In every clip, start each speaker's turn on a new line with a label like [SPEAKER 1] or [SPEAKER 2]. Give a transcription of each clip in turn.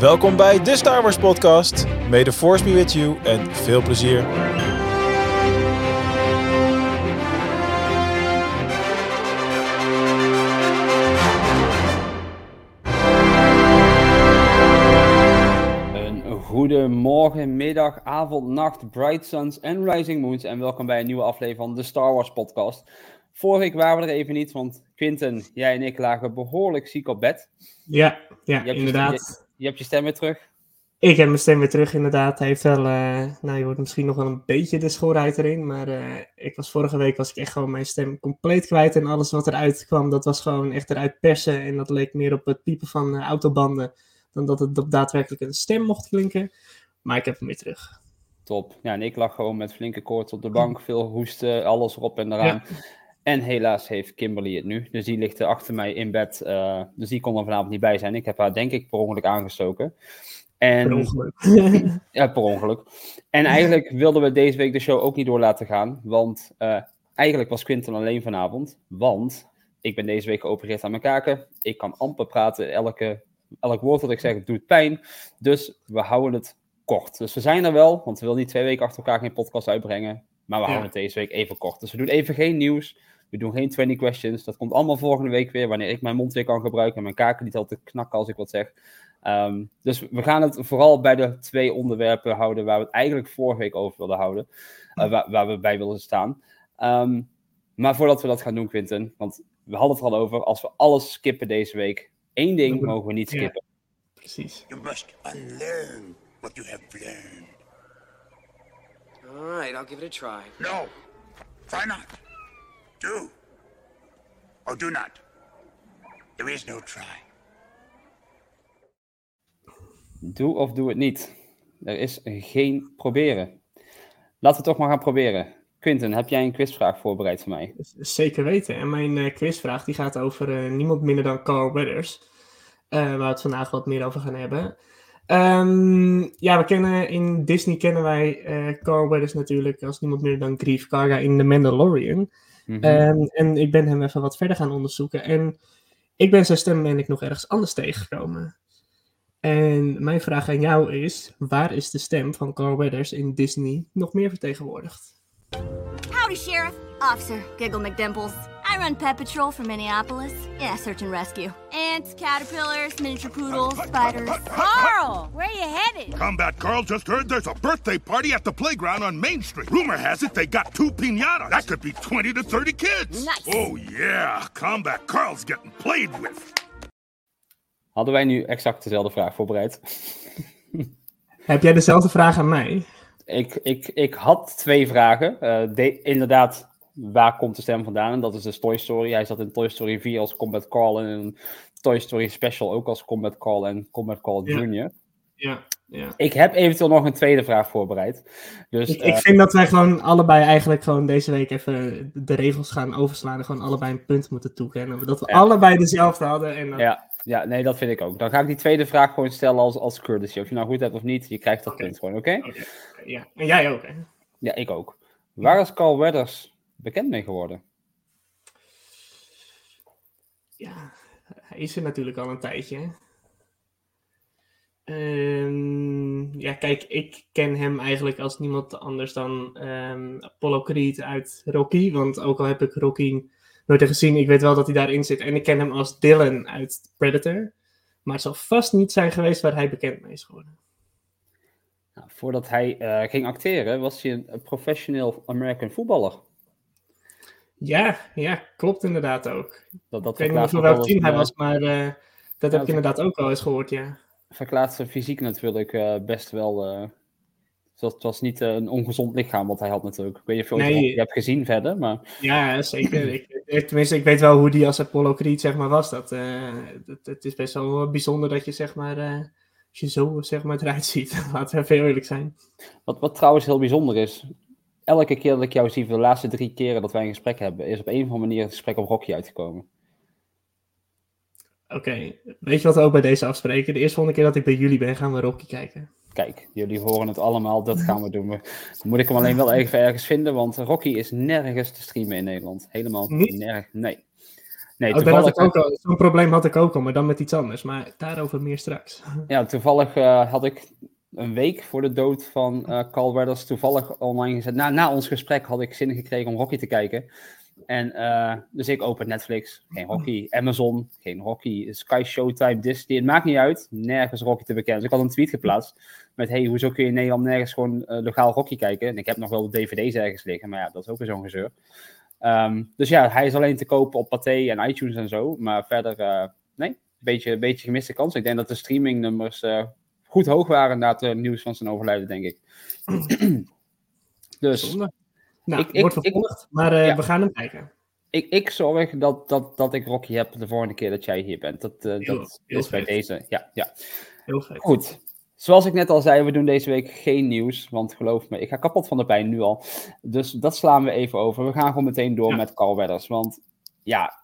[SPEAKER 1] Welkom bij de Star Wars Podcast. May the Force be with you en veel plezier.
[SPEAKER 2] Een goede morgen, middag, avond, nacht, Bright Suns en Rising Moons. En welkom bij een nieuwe aflevering van de Star Wars Podcast. Vorige week waren we er even niet, want Quinten, jij en ik lagen behoorlijk ziek op bed.
[SPEAKER 3] Ja, ja
[SPEAKER 2] Je hebt
[SPEAKER 3] inderdaad.
[SPEAKER 2] Je, hebt je stem weer terug.
[SPEAKER 3] Ik heb mijn stem weer terug, inderdaad. Hij heeft wel, eh, nou je hoort misschien nog wel een beetje de schoolheid erin, maar eh, ik was vorige week was ik echt gewoon mijn stem compleet kwijt en alles wat eruit kwam, dat was gewoon echt eruit persen en dat leek meer op het piepen van eh, autobanden dan dat het op daadwerkelijk een stem mocht klinken. Maar ik heb hem weer terug.
[SPEAKER 2] Top. Ja, en ik lag gewoon met flinke koorts op de bank, veel hoesten, alles erop en eraan. En helaas heeft Kimberly het nu. Dus die ligt er achter mij in bed. eh, dus die kon er vanavond niet bij zijn. Ik heb haar denk ik per ongeluk aangestoken. En,
[SPEAKER 3] Per ongeluk.
[SPEAKER 2] Ja, per ongeluk. En eigenlijk wilden we deze week de show ook niet door laten gaan. Want eh, eigenlijk was Quinten alleen vanavond. Want ik ben deze week geopereerd aan mijn kaken. Ik kan amper praten. Elke, elk woord dat ik zeg doet pijn. Dus we houden het kort. Dus we zijn er wel. Want we willen niet twee weken achter elkaar geen podcast uitbrengen. Maar we
[SPEAKER 3] Ja.
[SPEAKER 2] houden het deze week even kort. Dus we doen even geen nieuws. We doen geen 20 questions. Dat komt allemaal volgende week weer. Wanneer ik mijn mond weer kan gebruiken. En mijn kaken niet altijd knakken als ik wat zeg. Ehm, dus we gaan het vooral bij de twee onderwerpen houden waar we het eigenlijk vorige week over wilden houden. eh, waar, waar we bij wilden staan. Ehm, maar voordat we dat gaan doen, Quinten, want we hadden het er al over, als we alles skippen deze week, één ding mogen we niet
[SPEAKER 3] ja.
[SPEAKER 2] skippen.
[SPEAKER 3] Precies.
[SPEAKER 4] You must unlearn what you have learned.
[SPEAKER 5] All right, I'll give it a try.
[SPEAKER 4] No, try not. Do. Or do not. There is no try.
[SPEAKER 2] Doe of doe het niet. Er is geen proberen. Laten we toch maar gaan proberen. Quinten, heb jij een quizvraag voorbereid voor mij?
[SPEAKER 3] Zeker weten. En mijn eh, quizvraag die gaat over eh, niemand minder dan Carl Weathers. eh, waar we het vandaag wat meer over gaan hebben. Ehm, ja, we kennen in Disney kennen wij eh Carl Weathers natuurlijk als niemand minder dan Grief Karga in The Mandalorian. Ehm, en ik ben hem even wat verder gaan onderzoeken. En ik ben zijn stem ben ik nog ergens anders tegengekomen. En mijn vraag aan jou is: waar is de stem van Carl Weathers in Disney nog meer vertegenwoordigd?
[SPEAKER 6] Howdy, Sheriff. Officer Giggle McDimples. I run Pet Patrol for Minneapolis. Yeah, search and rescue. Ants, caterpillars, miniature poodles, spiders.
[SPEAKER 7] Carl, where are you headed?
[SPEAKER 8] Combat Carl just heard there's a birthday party at the playground on Main Street. Rumor has it they got two pinatas. That could be 20 to 30 kids.
[SPEAKER 7] Nice.
[SPEAKER 8] Oh, yeah. Combat Carl's getting played with.
[SPEAKER 2] Hadden wij nu exact dezelfde vraag voorbereid?
[SPEAKER 3] Heb jij dezelfde vraag aan mij?
[SPEAKER 2] Ik, ik, ik had twee vragen. Eh, de- inderdaad, waar komt de stem vandaan? En dat is dus Toy Story. Hij zat in Toy Story 4 als Combat Carl en in Toy Story Special ook als Combat Carl en Combat Carl
[SPEAKER 3] Ja.
[SPEAKER 2] Jr.
[SPEAKER 3] Ja, ja.
[SPEAKER 2] Ik heb eventueel nog een tweede vraag voorbereid. Dus
[SPEAKER 3] Ik,
[SPEAKER 2] eh,
[SPEAKER 3] ik vind dat wij gewoon allebei eigenlijk gewoon deze week even de regels gaan overslaan en gewoon allebei een punt moeten toekennen. Dat we
[SPEAKER 2] Ja.
[SPEAKER 3] allebei dezelfde hadden. En dan-
[SPEAKER 2] ja, ja, nee, dat vind ik ook. Dan ga ik die tweede vraag gewoon stellen als, als courtesy. Of je nou goed hebt of niet, je krijgt dat
[SPEAKER 3] Oké.
[SPEAKER 2] punt gewoon, oké?
[SPEAKER 3] Ja. En jij ook, hè?
[SPEAKER 2] Ja, ik ook. Waar is Carl Weathers bekend mee geworden?
[SPEAKER 3] Ja, hij is er natuurlijk al een tijdje. Ehm, ja, kijk, ik ken hem eigenlijk als niemand anders dan ehm, Apollo Creed uit Rocky. Want ook al heb ik Rocky nooit gezien, ik weet wel dat hij daarin zit. En ik ken hem als Dylan uit Predator. Maar het zal vast niet zijn geweest waar hij bekend mee is geworden.
[SPEAKER 2] Nou, voordat hij eh, ging acteren, was hij een professioneel American voetballer.
[SPEAKER 3] Ja, ja, klopt inderdaad ook.
[SPEAKER 2] Dat, dat
[SPEAKER 3] Ik weet niet voor welk
[SPEAKER 2] wel
[SPEAKER 3] team hij was, maar eh, dat heb ik inderdaad ook al eens gehoord, ja.
[SPEAKER 2] verklaart zijn fysiek natuurlijk eh, best wel. eh, het, was, niet een ongezond lichaam wat hij had natuurlijk. Ik weet niet of je
[SPEAKER 3] Nee.
[SPEAKER 2] Hebt gezien verder, maar
[SPEAKER 3] Ja, zeker. ik, tenminste, ik weet wel hoe die als Apollo Creed zeg maar, was. Dat, dat, het is best wel bijzonder dat je, zeg maar, als je zo zeg maar, eruit ziet. Laten we even eerlijk zijn.
[SPEAKER 2] wat, wat trouwens heel bijzonder is. Elke keer dat ik jou zie, voor de laatste drie keren dat wij een gesprek hebben, is op een of andere manier het gesprek op Rocky uitgekomen.
[SPEAKER 3] Oké, weet je wat we ook bij deze afspreken? De eerste volgende keer dat ik bij jullie ben, gaan we Rocky kijken.
[SPEAKER 2] Kijk, jullie horen het allemaal, dat gaan we doen. Dan moet ik hem alleen wel even ergens vinden, want Rocky is nergens te streamen in Nederland. Helemaal
[SPEAKER 3] Niet?
[SPEAKER 2] nergens. Nee. Nee,
[SPEAKER 3] Oh,
[SPEAKER 2] toevallig,
[SPEAKER 3] ik ook al, zo'n probleem had ik ook al, maar dan met iets anders. Maar daarover meer straks.
[SPEAKER 2] ja, toevallig eh, had ik een week voor de dood van eh Carl Weathers toevallig online gezet. Na, na ons gesprek had ik zin gekregen om Rocky te kijken. En eh, dus ik open Netflix, geen Rocky. Amazon, geen Rocky. Sky Showtime, Disney, het maakt niet uit. Nergens Rocky te bekennen. Dus ik had een tweet geplaatst met, hey, hoezo kun je in Nederland nergens gewoon eh, legaal Rocky kijken? En ik heb nog wel de dvd's ergens liggen, maar ja, dat is ook weer zo'n gezeur. Ehm, dus ja, hij is alleen te kopen op Pathé en iTunes en zo. Maar verder, nee, een beetje, beetje gemiste kans. Ik denk dat de streamingnummers goed hoog waren na het eh, nieuws van zijn overlijden, denk ik. dus.
[SPEAKER 3] Nou,
[SPEAKER 2] Ik-
[SPEAKER 3] wordt
[SPEAKER 2] ik-
[SPEAKER 3] vervolgd, maar eh,
[SPEAKER 2] ja.
[SPEAKER 3] we gaan hem kijken.
[SPEAKER 2] ik, ik zorg dat, dat, dat ik Rocky heb de volgende keer dat jij hier bent. Dat, eh,
[SPEAKER 3] Heel-
[SPEAKER 2] dat
[SPEAKER 3] heel
[SPEAKER 2] is bij deze. Ja, ja.
[SPEAKER 3] Heel vet.
[SPEAKER 2] Goed. Zoals ik net al zei, we doen deze week geen nieuws. Want geloof me, ik ga kapot van de pijn nu al. Dus dat slaan we even over. We gaan gewoon meteen door
[SPEAKER 3] Ja.
[SPEAKER 2] met Carl Weathers. Want ja,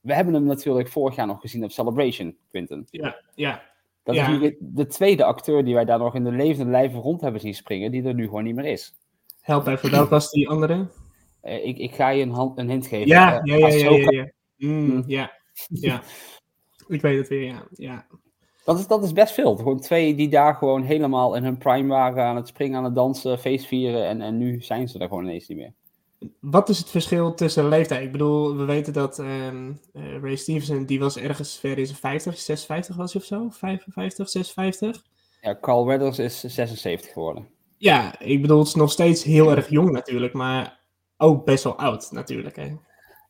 [SPEAKER 2] we hebben hem natuurlijk vorig jaar nog gezien op Celebration, Quinten.
[SPEAKER 3] Ja, ja.
[SPEAKER 2] Dat
[SPEAKER 3] Ja.
[SPEAKER 2] is de tweede acteur die wij daar nog in de levende lijven rond hebben zien springen, die er nu gewoon niet meer is.
[SPEAKER 3] Help even, welke was die andere?
[SPEAKER 2] Eh, ik, ik ga je een, hand, een hint geven.
[SPEAKER 3] Ja,
[SPEAKER 2] Eh,
[SPEAKER 3] ja, ja, ja. ja. Mm,
[SPEAKER 2] Mm.
[SPEAKER 3] ja, ja. Ik weet het weer, ja. ja.
[SPEAKER 2] Dat is, dat is best veel. Gewoon twee die daar gewoon helemaal in hun prime waren aan het springen, aan het dansen, feestvieren. En, en nu zijn ze er gewoon ineens niet meer.
[SPEAKER 3] Wat is het verschil tussen leeftijd? Ik bedoel, we weten dat ehm, eh, Ray Stevenson, die was ergens ver in zijn 50, 56 was hij of zo? 55, 56?
[SPEAKER 2] Ja, Carl Weathers is 76 geworden.
[SPEAKER 3] Ja, ik bedoel, het is nog steeds heel erg jong natuurlijk, maar ook best wel oud natuurlijk. Hè?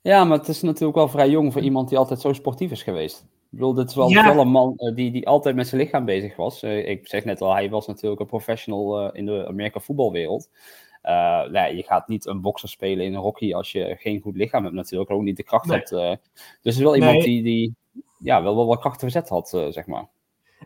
[SPEAKER 2] Ja, maar het is natuurlijk wel vrij jong voor iemand die altijd zo sportief is geweest. Ik bedoel, dit is wel,
[SPEAKER 3] Ja.
[SPEAKER 2] wel een man eh, die, die altijd met zijn lichaam bezig was. Eh, ik zeg net al, hij was natuurlijk een professional in de Amerika voetbalwereld. Eh, nou ja, je gaat niet een bokser spelen in een hockey als je geen goed lichaam hebt natuurlijk. Ook niet de kracht
[SPEAKER 3] Nee.
[SPEAKER 2] hebt. eh. dus het is wel iemand
[SPEAKER 3] Nee.
[SPEAKER 2] die, die ja, wel, wel wat krachten verzet had, eh, zeg maar.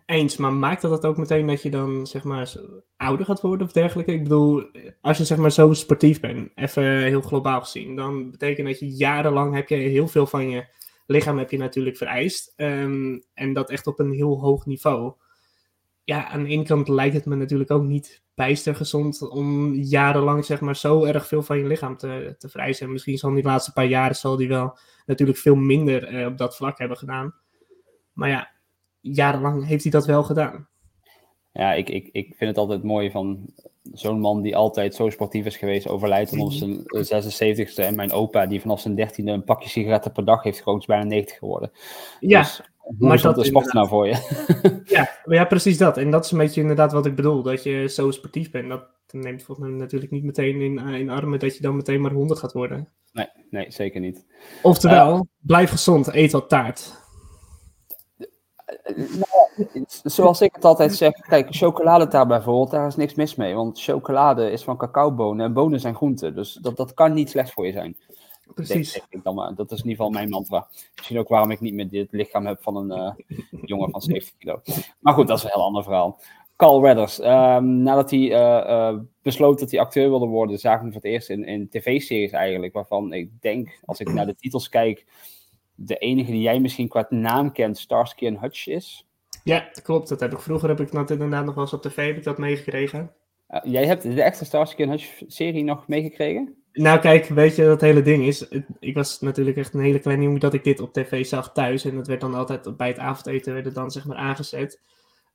[SPEAKER 3] Eens, maar maakt dat dat ook meteen dat je dan zeg maar ouder gaat worden of dergelijke? Ik bedoel, als je zeg maar zo sportief bent, even heel globaal gezien, dan betekent dat je jarenlang heb je heel veel van je lichaam heb je natuurlijk vereist. ehm, en dat echt op een heel hoog niveau. Ja, aan de ene kant lijkt het me natuurlijk ook niet bijster gezond om jarenlang zeg maar zo erg veel van je lichaam te, te vereisen. En misschien zal die laatste paar jaren zal die wel natuurlijk veel minder eh, op dat vlak hebben gedaan. Maar ja, jarenlang heeft hij dat wel gedaan.
[SPEAKER 2] Ja, ik, ik, ik vind het altijd mooi van zo'n man die altijd zo sportief is geweest, overlijdt op zijn eh, 76ste. En mijn opa, die vanaf zijn 13e een pakje sigaretten per dag heeft gerookt, is bijna 90 geworden.
[SPEAKER 3] Ja,
[SPEAKER 2] Dus,
[SPEAKER 3] maar
[SPEAKER 2] is dat sport nou voor je?
[SPEAKER 3] ja, maar ja, precies dat. En dat is een beetje inderdaad wat ik bedoel. Dat je zo sportief bent. Dat neemt volgens mij natuurlijk niet meteen in, eh, in armen dat je dan meteen maar 100 gaat worden.
[SPEAKER 2] Nee, nee, zeker niet.
[SPEAKER 3] Oftewel, blijf gezond, eet wat taart.
[SPEAKER 2] Zoals ik het altijd zeg, kijk, chocoladetaart bijvoorbeeld, daar is niks mis mee. Want chocolade is van cacaobonen en bonen zijn groenten. Dus dat, dat kan niet slecht voor je zijn.
[SPEAKER 3] Precies.
[SPEAKER 2] Denk ik dan maar. Dat is in ieder geval mijn mantra. Misschien ook waarom ik niet meer dit lichaam heb van een eh, jongen van 70 kilo. Maar goed, dat is een heel ander verhaal. Carl Weathers, ehm, nadat hij eh, eh, besloot dat hij acteur wilde worden, zagen we hem voor het eerst in, in tv-series eigenlijk. Waarvan ik denk, als ik naar de titels kijk, de enige die jij misschien qua naam kent, Starsky en Hutch is.
[SPEAKER 3] Ja, klopt. Dat heb ik vroeger heb ik dat inderdaad nog wel eens op tv heb ik dat meegekregen.
[SPEAKER 2] Jij hebt de echte Starsky en Hutch serie nog meegekregen?
[SPEAKER 3] Nou, kijk, weet je, dat hele ding is. Ik was natuurlijk echt een hele kleine jongen dat ik dit op tv zag thuis. En dat werd dan altijd bij het avondeten werd dan zeg maar aangezet.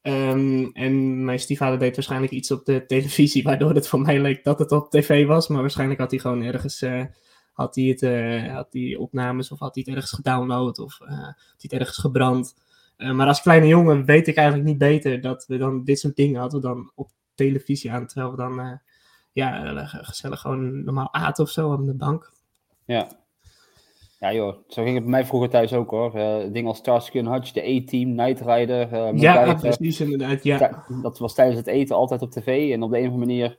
[SPEAKER 3] Ehm, en mijn stiefvader deed waarschijnlijk iets op de televisie, waardoor het voor mij leek dat het op tv was. Maar waarschijnlijk had hij gewoon ergens. eh, had hij, het, eh, had hij opnames of had hij het ergens gedownload of eh, had hij het ergens gebrand. Maar als kleine jongen weet ik eigenlijk niet beter dat we dan dit soort dingen hadden dan op televisie aan. Terwijl we dan ja, gezellig gewoon normaal aten of zo aan de bank.
[SPEAKER 2] Ja. Ja joh, zo ging het bij mij vroeger thuis ook hoor. Eh dingen als Starsky en Hutch, de A-Team, Knight Rider, eh
[SPEAKER 3] Ja, precies inderdaad. Ja,
[SPEAKER 2] Dat was tijdens het eten altijd op tv. En op de een of andere manier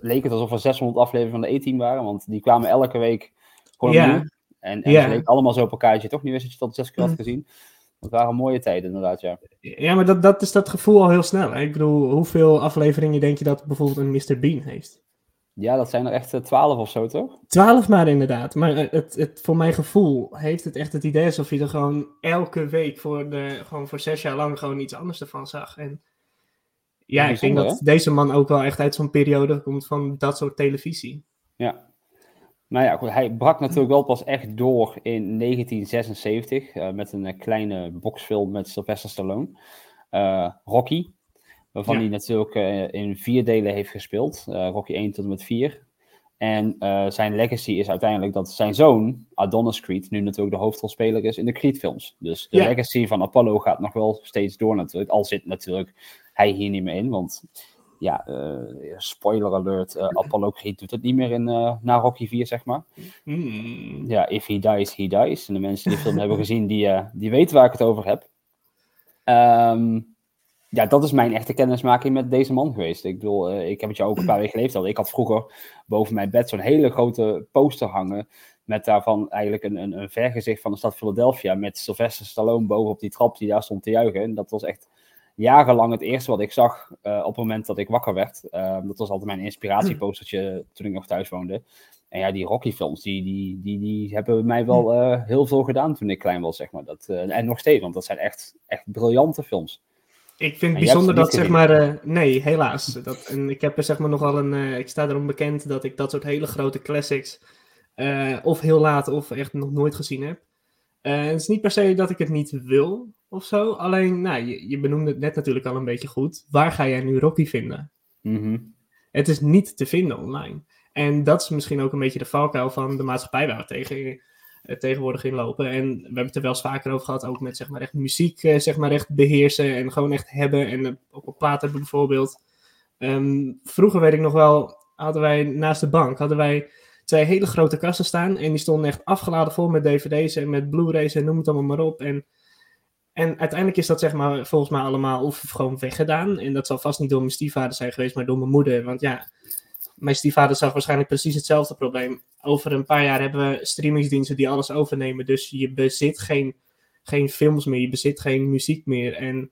[SPEAKER 2] leek het alsof er 600 afleveringen van de E-team waren. Want die kwamen elke week gewoon
[SPEAKER 3] Ja.
[SPEAKER 2] opnieuw. En, en
[SPEAKER 3] Ja.
[SPEAKER 2] ze leken allemaal zo op elkaar. dat Je toch niet wist dat je dat zes keer had
[SPEAKER 3] Mm.
[SPEAKER 2] gezien. Dat waren mooie tijden inderdaad, ja.
[SPEAKER 3] ja maar dat, dat is dat gevoel al heel snel. Hè? Ik bedoel, hoeveel afleveringen denk je dat bijvoorbeeld een Mr. Bean heeft?
[SPEAKER 2] Ja, dat zijn er echt eh, twaalf of zo, toch?
[SPEAKER 3] Twaalf maar inderdaad. Maar eh, het, het, voor mijn gevoel heeft het echt het idee alsof je er gewoon elke week voor, de, gewoon voor zes jaar lang gewoon iets anders ervan zag. En ja, ik denk dat deze man ook wel echt uit zo'n periode komt van dat soort televisie.
[SPEAKER 2] Ja. Nou ja, goed, hij brak natuurlijk wel pas echt door in 1976 eh, met een eh, kleine boxfilm met Sylvester Stallone. Eh, Rocky, waarvan
[SPEAKER 3] Ja.
[SPEAKER 2] hij natuurlijk in vier delen heeft gespeeld. Rocky 1 tot en met 4. En zijn legacy is uiteindelijk dat zijn zoon, Adonis Creed, nu natuurlijk de hoofdrolspeler is in de Creed-films. Dus de
[SPEAKER 3] Ja.
[SPEAKER 2] legacy van Apollo gaat nog wel steeds door natuurlijk. Al zit natuurlijk hij hier niet meer in, want ja, eh, spoiler alert, eh, Apollo Creed doet het niet meer in, eh, na Rocky 4, zeg maar.
[SPEAKER 3] Hmm.
[SPEAKER 2] Ja, if he dies, he dies. En de mensen die de film hebben gezien, die, die weten waar ik het over heb. Ehm, ja, dat is mijn echte kennismaking met deze man geweest. Ik bedoel, ik heb het jou ook een paar weken geleden verteld. Ik had vroeger boven mijn bed zo'n hele grote poster hangen. Met daarvan eigenlijk een, een, een vergezicht van de stad Philadelphia. Met Sylvester Stallone boven op die trap die daar stond te juichen. En dat was echt jarenlang het eerste wat ik zag eh, op het moment dat ik wakker werd. Ehm, dat was altijd mijn inspiratiepostertje toen ik nog thuis woonde. En ja, die Rocky-films, die, die, die, die hebben mij wel eh, heel veel gedaan toen ik klein was, zeg maar. Dat, eh, en nog steeds, want dat zijn echt, echt briljante films.
[SPEAKER 3] Ik vind het bijzonder dat, zeg maar, nee, helaas. Dat, en ik heb er zeg maar nogal een, ik sta erom bekend dat ik dat soort hele grote classics of heel laat of echt nog nooit gezien heb. Het is niet per se dat ik het niet wil of zo. Alleen, nou, je, je benoemde het net natuurlijk al een beetje goed. Waar ga jij nu Rocky vinden?
[SPEAKER 2] Mhm.
[SPEAKER 3] Het is niet te vinden online. En dat is misschien ook een beetje de valkuil van de maatschappij waar we tegen, eh, tegenwoordig in lopen. En we hebben het er wel eens vaker over gehad, ook met zeg maar echt muziek eh, zeg maar echt beheersen en gewoon echt hebben. En eh, ook op plaat hebben bijvoorbeeld. Ehm, vroeger weet ik nog wel, hadden wij naast de bank hadden wij twee hele grote kasten staan. En die stonden echt afgeladen vol met dvd's en met blu-rays en noem het allemaal maar op. En, en uiteindelijk is dat zeg maar volgens mij allemaal of gewoon weggedaan. En dat zal vast niet door mijn stiefvader zijn geweest, maar door mijn moeder. Want ja, mijn stiefvader zag waarschijnlijk precies hetzelfde probleem. Over een paar jaar hebben we streamingsdiensten die alles overnemen. Dus je bezit geen, geen films meer, je bezit geen muziek meer. En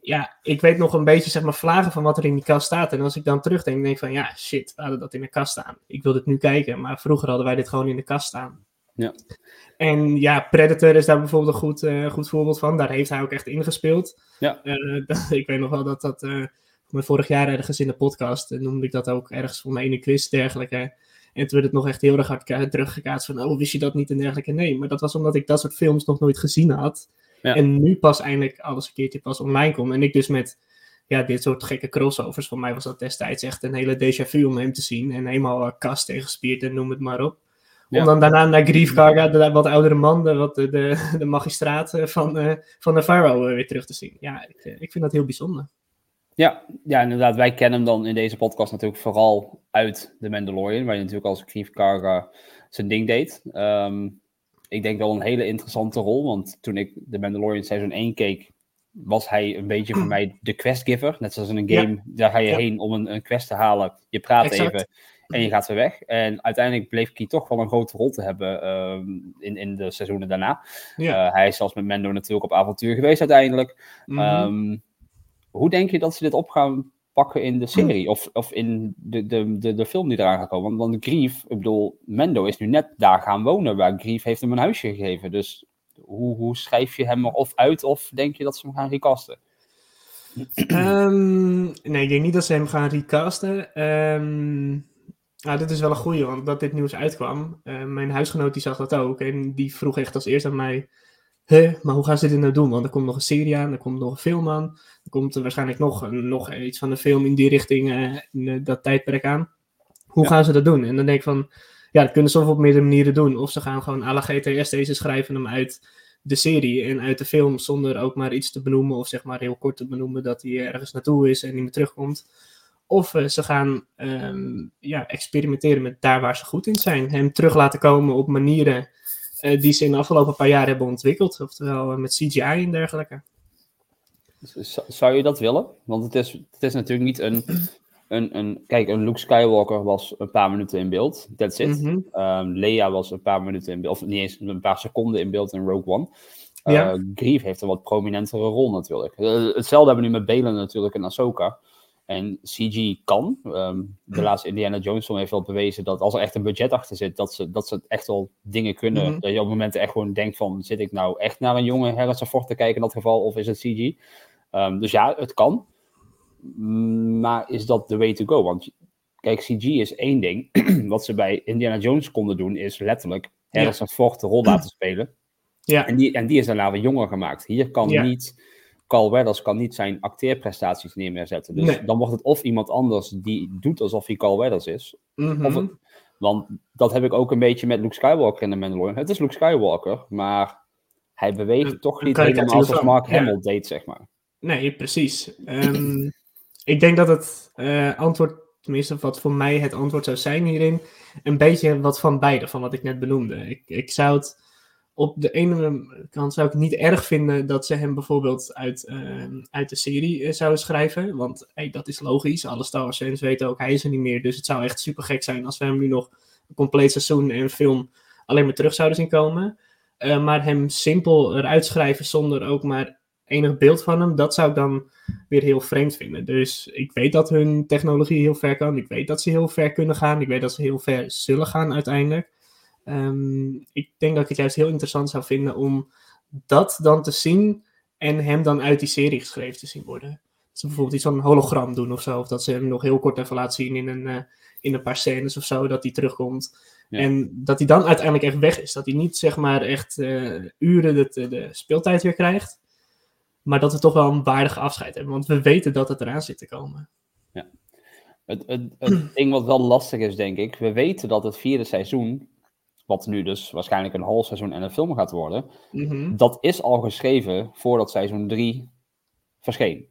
[SPEAKER 3] ja, ik weet nog een beetje zeg maar vlagen van wat er in die kast staat. En als ik dan terugdenk, denk ik van ja, shit, we hadden dat in de kast staan. Ik wil dit nu kijken, maar vroeger hadden wij dit gewoon in de kast staan.
[SPEAKER 2] Ja.
[SPEAKER 3] En ja, Predator is daar bijvoorbeeld een goed, eh, goed voorbeeld van. Daar heeft hij ook echt ingespeeld.
[SPEAKER 2] Ja.
[SPEAKER 3] Eh, dat- ik weet nog wel dat dat... maar vorig jaar ergens in de podcast noemde ik dat ook ergens voor mij in een quiz dergelijke. En toen werd het nog echt heel erg hard ka- teruggekaatst van, oh, wist je dat niet en dergelijke. Nee, maar dat was omdat ik dat soort films nog nooit gezien had.
[SPEAKER 2] Ja.
[SPEAKER 3] En nu pas eindelijk alles een keertje pas online kom. En ik dus met ja, dit soort gekke crossovers. Voor mij was dat destijds echt een hele déjà vu om hem te zien. En helemaal uh, kast en gespierd en noem het maar op.
[SPEAKER 2] Ja.
[SPEAKER 3] Om dan daarna naar Grief Karga, de wat oudere man, de, wat, de, de, de magistraat eh, van, eh van Navarro eh, weer terug te zien. Ja, ik, ik vind dat heel bijzonder.
[SPEAKER 2] Ja, ja, inderdaad. Wij kennen hem dan in deze podcast natuurlijk vooral uit The Mandalorian, waar je natuurlijk als Grief Karga zijn ding deed. Ehm, ik denk wel een hele interessante rol, want toen ik The Mandalorian seizoen 1 keek, was hij een beetje voor mij de questgiver. Net zoals in een
[SPEAKER 3] Ja.
[SPEAKER 2] game, daar ga je
[SPEAKER 3] Ja.
[SPEAKER 2] heen om een, een quest te halen. Je praat
[SPEAKER 3] Exact.
[SPEAKER 2] even en je gaat weer weg. En uiteindelijk bleef hij toch wel een grote rol te hebben ehm, in, in de seizoenen daarna.
[SPEAKER 3] Ja.
[SPEAKER 2] Eh, hij is zelfs met Mando natuurlijk op avontuur geweest uiteindelijk.
[SPEAKER 3] Mhm.
[SPEAKER 2] Ehm, hoe denk je dat ze dit op gaan pakken in de serie? Of, of in de, de, de, de film die eraan gaat komen? Want, want Grief, ik bedoel, Mendo is nu net daar gaan wonen, waar Grief heeft hem een huisje gegeven. Dus hoe, hoe schrijf je hem er of uit, of denk je dat ze hem gaan recasten?
[SPEAKER 3] Ehm, nee, ik denk niet dat ze hem gaan recasten. Ehm nou, dit is wel een goeie, want dat dit nieuws uitkwam. eh, mijn huisgenoot die zag dat ook. En die vroeg echt als eerst aan mij... Huh, maar hoe gaan ze dit nou doen? Want er komt nog een serie aan, er komt nog een film aan. Er komt er waarschijnlijk nog, nog iets van een film in die richting, eh, in eh, dat tijdperk aan. Hoe
[SPEAKER 2] Ja.
[SPEAKER 3] gaan ze dat doen? En dan denk ik van... Ja, dat kunnen ze op meerdere manieren doen. Of ze gaan gewoon à la GTS deze schrijven hem uit de serie en uit de film zonder ook maar iets te benoemen of zeg maar heel kort te benoemen dat hij ergens naartoe is en niet meer terugkomt. Of eh, ze gaan ehm, ja, experimenteren met daar waar ze goed in zijn. Hem terug laten komen op manieren eh, die ze in de afgelopen paar jaar hebben ontwikkeld. Oftewel eh, met CGI en dergelijke.
[SPEAKER 2] Zou je dat willen? Want het is, het is natuurlijk niet een, een, een... Kijk, een Luke Skywalker was een paar minuten in beeld. That's it.
[SPEAKER 3] Mhm.
[SPEAKER 2] Ehm, Leia was een paar minuten in beeld, of niet eens een paar seconden in beeld in Rogue One.
[SPEAKER 3] Ja.
[SPEAKER 2] Eh, Grief heeft een wat prominentere rol natuurlijk. Eh, hetzelfde hebben we nu met Belen natuurlijk en Ahsoka. En CG kan. Ehm, de laatste Indiana Jones film heeft wel bewezen dat als er echt een budget achter zit, dat ze, dat ze echt wel dingen kunnen.
[SPEAKER 3] Mhm.
[SPEAKER 2] Dat je op momenten echt gewoon denkt van, zit ik nou echt naar een jonge Harrison Ford te kijken in dat geval, of is het CG? Ehm, dus ja, het kan. Mm, Maar is dat de way to go? Want kijk, CG is één ding. Wat ze bij Indiana Jones konden doen, is letterlijk Harrison Ford de rol laten spelen.
[SPEAKER 3] Ja,
[SPEAKER 2] En die, en die is daarna weer jonger gemaakt. Hier kan
[SPEAKER 3] Ja.
[SPEAKER 2] niet, Carl Weathers kan niet zijn acteerprestaties neer meer zetten. Dus
[SPEAKER 3] Nee.
[SPEAKER 2] dan wordt het of iemand anders die doet alsof hij Carl Weathers is.
[SPEAKER 3] mhm.
[SPEAKER 2] Of het- want dat heb ik ook een beetje met Luke Skywalker in de Mandalorian. Het is Luke Skywalker, maar hij beweegt
[SPEAKER 3] Een-
[SPEAKER 2] toch
[SPEAKER 3] een
[SPEAKER 2] niet helemaal zoals Mark. Hamill deed, zeg maar.
[SPEAKER 3] Nee, precies. Ehm, ik denk dat het eh, antwoord, tenminste wat voor mij het antwoord zou zijn hierin, een beetje wat van beide, van wat ik net benoemde. Ik, ik zou het op de ene kant zou ik niet erg vinden dat ze hem bijvoorbeeld uit, ehm, uit de serie eh, zouden schrijven, want hey, dat is logisch. Alle Star Wars fans weten ook, hij is er niet meer, dus het zou echt super gek zijn als we hem nu nog een compleet seizoen en film alleen maar terug zouden zien komen. Eh, maar hem simpel eruit schrijven zonder ook maar enig beeld van hem, dat zou ik dan weer heel vreemd vinden. Dus ik weet dat hun technologie heel ver kan. Ik weet dat ze heel ver kunnen gaan. Ik weet dat ze heel ver zullen gaan uiteindelijk. Ehm, ik denk dat ik het juist heel interessant zou vinden om dat dan te zien en hem dan uit die serie geschreven te zien worden. Dat ze bijvoorbeeld iets van een hologram doen of zo. Of dat ze hem nog heel kort even laten zien in een, eh, in een paar scènes of zo. Dat hij terugkomt.
[SPEAKER 2] Ja.
[SPEAKER 3] En dat hij dan uiteindelijk echt weg is. Dat hij niet zeg maar echt eh, uren de, de speeltijd weer krijgt. Maar dat we toch wel een waardige afscheid hebben. Want we weten dat het eraan zit te komen.
[SPEAKER 2] Het, het, het ding wat wel lastig is, denk ik. We weten dat het vierde seizoen, wat nu dus waarschijnlijk een half seizoen en een film gaat worden,
[SPEAKER 3] Mhm.
[SPEAKER 2] dat is al geschreven voordat seizoen 3 verscheen.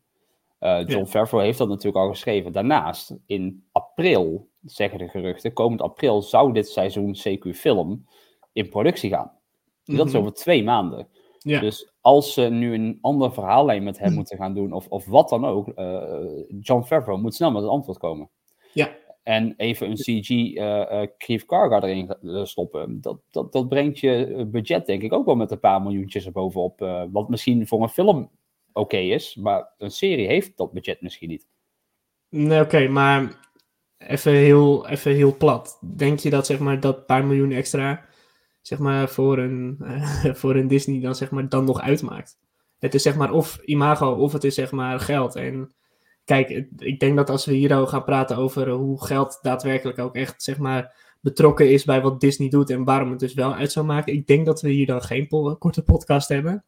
[SPEAKER 2] Eh, John
[SPEAKER 3] Ja.
[SPEAKER 2] Favreau heeft dat natuurlijk al geschreven. Daarnaast, in april, zeggen de geruchten, komend april zou dit seizoen CQ film in productie gaan. Dat is
[SPEAKER 3] Mhm.
[SPEAKER 2] over twee maanden.
[SPEAKER 3] Ja.
[SPEAKER 2] Dus als ze nu een ander verhaallijn met hem moeten gaan doen, of, of wat dan ook, eh, John Favreau moet snel met het antwoord komen.
[SPEAKER 3] Ja.
[SPEAKER 2] En even een CG eh eh Grief Karga erin eh, stoppen, dat, dat, dat brengt je eh, budget denk ik ook wel met een paar miljoentjes erbovenop. eh wat misschien voor een film oké is, maar een serie heeft dat budget misschien niet.
[SPEAKER 3] Nee, oké, maar even heel, even heel plat. Denk je dat zeg maar dat paar miljoen extra zeg maar voor een, eh, voor een Disney dan zeg maar dan nog uitmaakt? Het is zeg maar of imago of het is zeg maar geld. En kijk, ik denk dat als we hier al gaan praten over hoe geld daadwerkelijk ook echt zeg maar betrokken is bij wat Disney doet en waarom het dus wel uit zou maken. Ik denk dat we hier dan geen po- korte podcast hebben.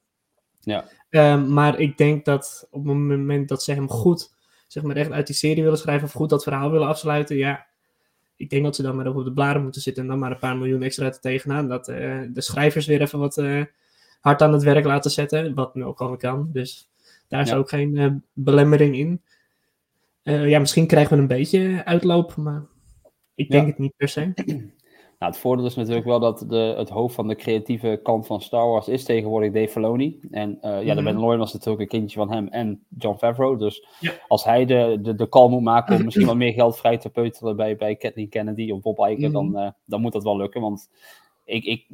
[SPEAKER 2] Ja.
[SPEAKER 3] Ehm, maar ik denk dat op het moment dat ze hem goed, zeg maar echt uit die serie willen schrijven of goed dat verhaal willen afsluiten, ja, ik denk dat ze dan maar op de blaren moeten zitten en dan maar een paar miljoen extra er tegenaan. Dat eh, de schrijvers weer even wat eh, hard aan het werk laten zetten, wat nu ook al kan. Dus daar is
[SPEAKER 2] Ja.
[SPEAKER 3] ook geen eh, belemmering in. Ja, misschien krijgen we een beetje uitloop, maar ik denk
[SPEAKER 2] Ja.
[SPEAKER 3] het niet per se.
[SPEAKER 2] Nou, het voordeel is natuurlijk wel dat de, het hoofd van de creatieve kant van Star Wars is tegenwoordig Dave Filoni. En eh, ja, de
[SPEAKER 3] Mhm.
[SPEAKER 2] Mandalorian was natuurlijk een kindje van hem en John Favreau. Dus
[SPEAKER 3] Ja.
[SPEAKER 2] als hij de, de, de call moet maken om misschien wat meer geld vrij te peuteren bij, bij Kathleen Kennedy of Bob Iger,
[SPEAKER 3] Mhm.
[SPEAKER 2] dan, eh, dan moet dat wel lukken. Want ik, ik,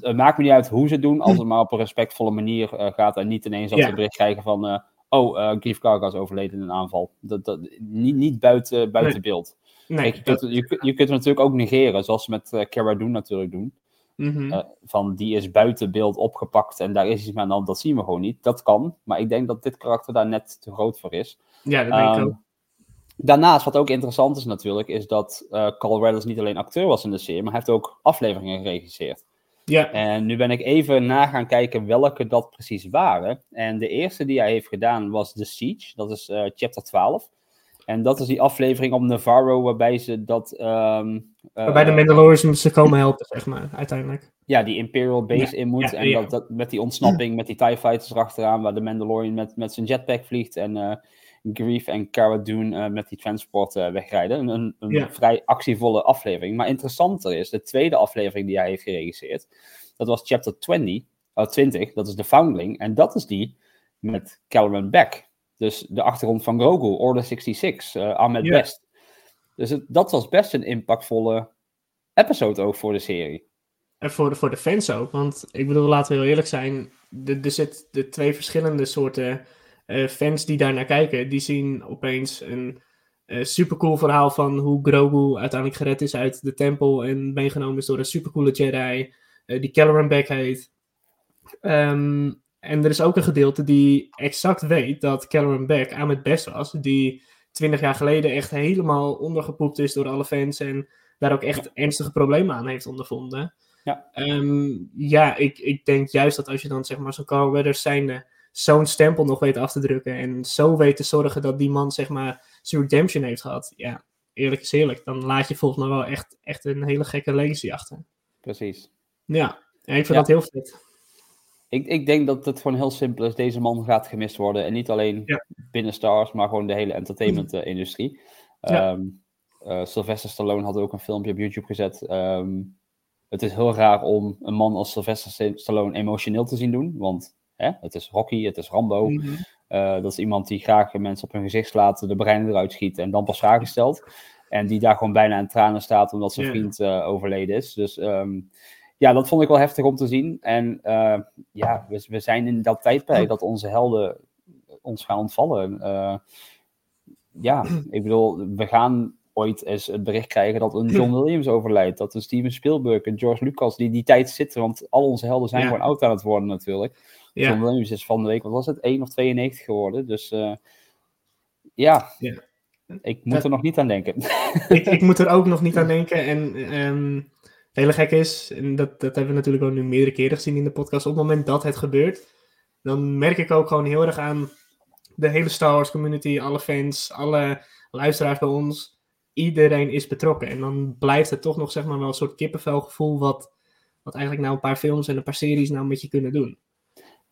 [SPEAKER 2] het maakt me niet uit hoe ze het doen, als het maar op een respectvolle manier eh, gaat en niet ineens dat
[SPEAKER 3] Ja.
[SPEAKER 2] we bericht krijgen van... Oh, Grief Karga is overleden in een aanval. Dat, dat, niet, niet buiten, buiten
[SPEAKER 3] Nee.
[SPEAKER 2] beeld.
[SPEAKER 3] Nee,
[SPEAKER 2] Kijk, je, kunt, je, kunt- je kunt het natuurlijk ook negeren, zoals ze met eh, Cara Dune natuurlijk doen.
[SPEAKER 3] Mhm.
[SPEAKER 2] Eh, van die is buiten beeld opgepakt en daar is iets mee aan de hand, dat zien we gewoon niet. Dat kan, maar ik denk dat dit karakter daar net te groot voor is.
[SPEAKER 3] ja, dat denk ik
[SPEAKER 2] Ehm,
[SPEAKER 3] ook.
[SPEAKER 2] Daarnaast, wat ook interessant is natuurlijk, is dat eh Carl Weathers niet alleen acteur was in de serie, maar hij heeft ook afleveringen geregisseerd.
[SPEAKER 3] Ja,
[SPEAKER 2] En nu ben ik even na gaan kijken welke dat precies waren. En de eerste die hij heeft gedaan was The Siege, dat is chapter 12. En dat is die aflevering op Navarro waarbij ze dat... ehm, eh,
[SPEAKER 3] waarbij de Mandalorians ze komen helpen, zeg maar, uiteindelijk.
[SPEAKER 2] ja, die Imperial Base in moet.
[SPEAKER 3] ja,
[SPEAKER 2] en
[SPEAKER 3] ja.
[SPEAKER 2] Dat, dat, met die ontsnapping, met die TIE Fighters erachteraan, waar de Mandalorian met, met zijn jetpack vliegt. En eh Grief en Cara Dune eh, met die transport eh, wegrijden. Een, een, een
[SPEAKER 3] Ja.
[SPEAKER 2] vrij actievolle aflevering. Maar interessanter is, de tweede aflevering die hij heeft geregisseerd, dat was chapter 20, oh, 20, dat is de Foundling. En dat is die met Caloran Beck. Dus de achtergrond van Grogu, Order 66, eh Ahmed. West. Dus het, dat was best een impactvolle episode ook voor de serie.
[SPEAKER 3] En voor de, voor de fans ook. Want ik bedoel, laten we heel eerlijk zijn. Er zitten de twee verschillende soorten eh, fans die daar naar kijken. Die zien opeens een eh supercool verhaal van hoe Grogu uiteindelijk gered is uit de tempel. En meegenomen is door een supercoole Jedi. die Caloran Beck heet. Ehm, en er is ook een gedeelte die exact weet dat Caloran Beck Ahmed Best was. Die twintig jaar geleden echt helemaal ondergepoept is door alle fans en daar ook echt ernstige problemen aan heeft ondervonden.
[SPEAKER 2] Ja.
[SPEAKER 3] Ehm, ja, ik, ik denk juist dat als je dan zeg maar zo'n Carl Weathers zijnde zo'n stempel nog weet af te drukken en zo weet te zorgen dat die man zeg maar zijn redemption heeft gehad, ja, eerlijk is eerlijk, dan laat je volgens mij wel echt, echt een hele gekke legacy achter.
[SPEAKER 2] Precies.
[SPEAKER 3] Ja, ja ik vind
[SPEAKER 2] Ja.
[SPEAKER 3] dat heel vet.
[SPEAKER 2] Ik, ik denk dat het gewoon heel simpel is. Deze man gaat gemist worden. En niet alleen
[SPEAKER 3] Ja.
[SPEAKER 2] binnen Stars, maar gewoon de hele entertainment-industrie.
[SPEAKER 3] Ja.
[SPEAKER 2] Sylvester Stallone had ook een filmpje op YouTube gezet. Ehm, het is heel raar om een man als Sylvester Stallone emotioneel te zien doen. Want hè, het is Rocky, het is Rambo.
[SPEAKER 3] Mhm.
[SPEAKER 2] Eh, dat is iemand die graag mensen op hun gezicht slaat, de brein eruit schiet en dan pas vragen stelt. En die daar gewoon bijna in tranen staat omdat zijn vriend eh, overleden is. Dus ehm, ja, dat vond ik wel heftig om te zien. En eh, ja, we, we zijn in dat tijdperk dat onze helden ons gaan ontvallen. Eh, ja, ik bedoel, we gaan ooit eens het bericht krijgen dat een John Williams overlijdt. Dat een Steven Spielberg, een George Lucas, die die tijd zitten. Want al onze helden zijn
[SPEAKER 3] Ja.
[SPEAKER 2] gewoon oud aan het worden natuurlijk. John
[SPEAKER 3] Ja,
[SPEAKER 2] Williams is van de week, wat was het, 1 of 92 geworden. Dus eh, ja,
[SPEAKER 3] Ja.
[SPEAKER 2] ik moet
[SPEAKER 3] Dat-
[SPEAKER 2] er nog niet aan denken.
[SPEAKER 3] ik, ik moet er ook nog niet aan denken. En ehm, hele gek is, en dat, dat hebben we natuurlijk ook nu meerdere keren gezien in de podcast, op het moment dat het gebeurt, dan merk ik ook gewoon heel erg aan de hele Star Wars community, alle fans, alle luisteraars bij ons. Iedereen is betrokken. En dan blijft het toch nog zeg maar wel een soort kippenvelgevoel wat, wat eigenlijk nou een paar films en een paar series nou met je kunnen doen.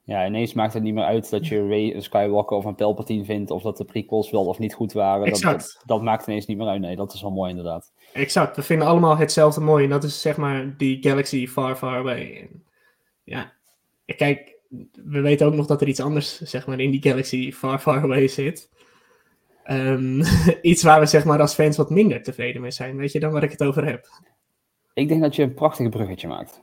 [SPEAKER 2] Ja, ineens maakt het niet meer uit dat je Ray een Skywalker of een Palpatine vindt, of dat de prequels wel of niet goed waren. Dat,
[SPEAKER 3] Exact.
[SPEAKER 2] dat, dat maakt ineens niet meer uit. Nee, dat is wel mooi inderdaad.
[SPEAKER 3] Exact, we vinden allemaal hetzelfde mooi. En dat is zeg maar die galaxy far, far away. Ja, kijk, we weten ook nog dat er iets anders zeg maar in die galaxy far, far away zit. Ehm, iets waar we zeg maar als fans wat minder tevreden mee zijn. Weet je dan waar ik het over heb?
[SPEAKER 2] Ik denk dat je een prachtig bruggetje maakt.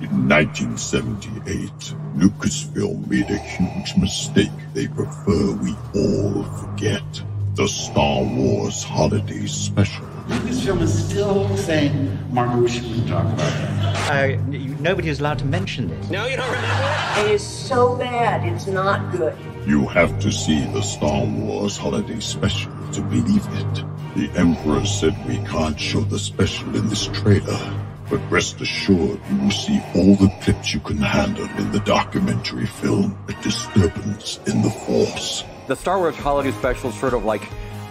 [SPEAKER 8] In 1978, Lucasfilm made a huge mistake they prefer we all forget. The Star Wars Holiday Special.
[SPEAKER 5] Lucasfilm is still saying, Martin, we shouldn't talk about that.
[SPEAKER 9] Uh, nobody is allowed to mention this.
[SPEAKER 10] No, you don't remember it? It is so bad, it's not good.
[SPEAKER 8] You have to see the Star Wars Holiday Special to believe it. The Emperor said we can't show the special in this trailer, but rest assured you will see all the clips you can handle in the documentary film A Disturbance in the Force.
[SPEAKER 11] The Star Wars Holiday Special is sort of like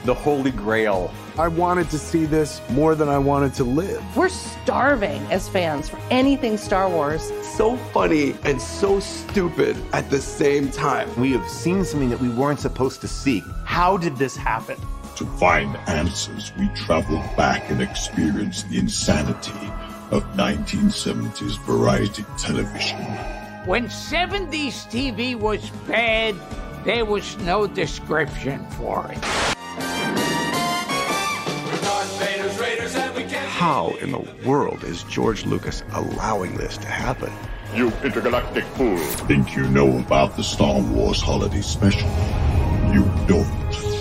[SPEAKER 11] the holy grail.
[SPEAKER 12] I wanted to see this more than I wanted to live.
[SPEAKER 10] We're starving as fans for anything Star Wars.
[SPEAKER 12] So funny and so stupid at the same time.
[SPEAKER 13] We have seen something that we weren't supposed to see. How did this happen?
[SPEAKER 8] To find answers, we traveled back and experienced the insanity of 1970s variety television.
[SPEAKER 14] When 70s TV was bad, there was no description for it.
[SPEAKER 12] How in the world is George Lucas allowing this to happen?
[SPEAKER 8] You intergalactic fool. Think you know about the Star Wars Holiday Special? You don't.